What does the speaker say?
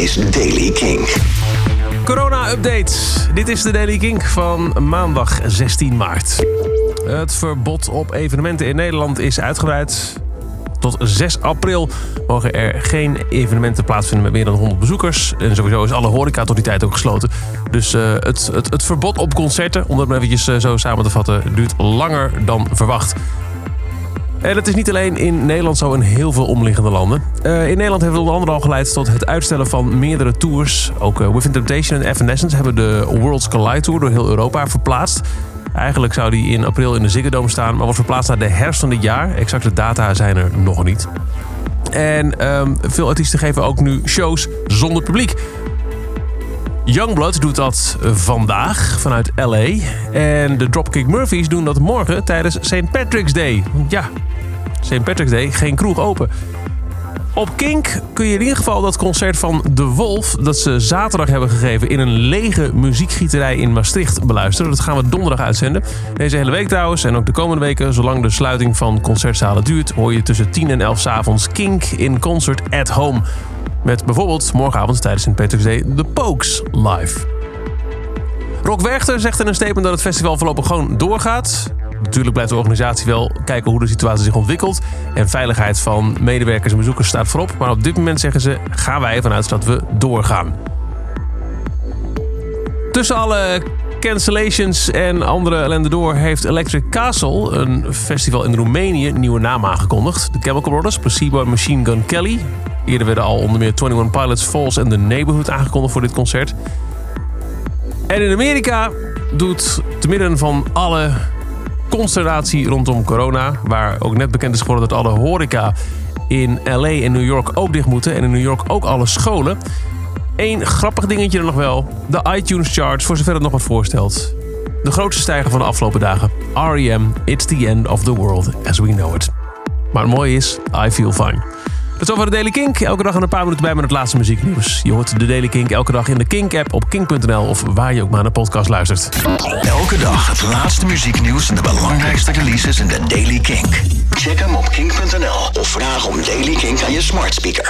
is Daily King. Corona-update. Dit is de Daily Kink van maandag 16 maart. Het verbod op evenementen in Nederland is uitgebreid. Tot 6 april mogen er geen evenementen plaatsvinden met meer dan 100 bezoekers. En sowieso is alle horeca tot die tijd ook gesloten. Dus uh, het, het, het, verbod op concerten, om dat maar eventjes uh, zo samen te vatten, duurt langer dan verwacht. En het is niet alleen in Nederland zo in heel veel omliggende landen. Uh, in Nederland heeft het onder andere al geleid tot het uitstellen van meerdere tours. Ook uh, Within Temptation en Evanescence hebben de Worlds Collide Tour door heel Europa verplaatst. Eigenlijk zou die in april in de Ziggo staan, maar wordt verplaatst naar de herfst van dit jaar. Exacte data zijn er nog niet. En um, veel artiesten geven ook nu shows zonder publiek. Youngblood doet dat vandaag vanuit LA. En de Dropkick Murphys doen dat morgen tijdens St. Patrick's Day. Ja, St. Patrick's Day, geen kroeg open. Op Kink kun je in ieder geval dat concert van De Wolf... dat ze zaterdag hebben gegeven in een lege muziekgieterij in Maastricht beluisteren. Dat gaan we donderdag uitzenden. Deze hele week trouwens en ook de komende weken... zolang de sluiting van concertzalen duurt... hoor je tussen 10 en 11 s avonds Kink in concert at home... Met bijvoorbeeld morgenavond tijdens St. Patrick's Day The Pokes live. Rock Werchter zegt in een statement dat het festival voorlopig gewoon doorgaat. Natuurlijk blijft de organisatie wel kijken hoe de situatie zich ontwikkelt. En veiligheid van medewerkers en bezoekers staat voorop. Maar op dit moment zeggen ze, gaan wij ervan uit dat we doorgaan. Tussen alle cancellations en andere ellende door heeft Electric Castle, een festival in Roemenië, een nieuwe naam aangekondigd. De Chemical Brothers, Placebo Machine Gun Kelly. Eerder werden al onder meer 21 Pilots, Falls en The Neighborhood aangekondigd voor dit concert. En in Amerika doet te midden van alle consternatie rondom corona, waar ook net bekend is geworden dat alle horeca in LA en New York ook dicht moeten en in New York ook alle scholen. Eén grappig dingetje er nog wel. De iTunes charts, voor zover het nog wat voorstelt. De grootste stijger van de afgelopen dagen. R.E.M. It's the end of the world as we know it. Maar het mooie is, I feel fine. Is over de Daily Kink. Elke dag een paar minuten bij met het laatste muzieknieuws. Je hoort de Daily Kink elke dag in de Kink-app op kink.nl of waar je ook maar naar podcast luistert. Elke dag het laatste muzieknieuws en de belangrijkste releases in de Daily Kink. Check hem op kink.nl of vraag om Daily Kink aan je smart speaker.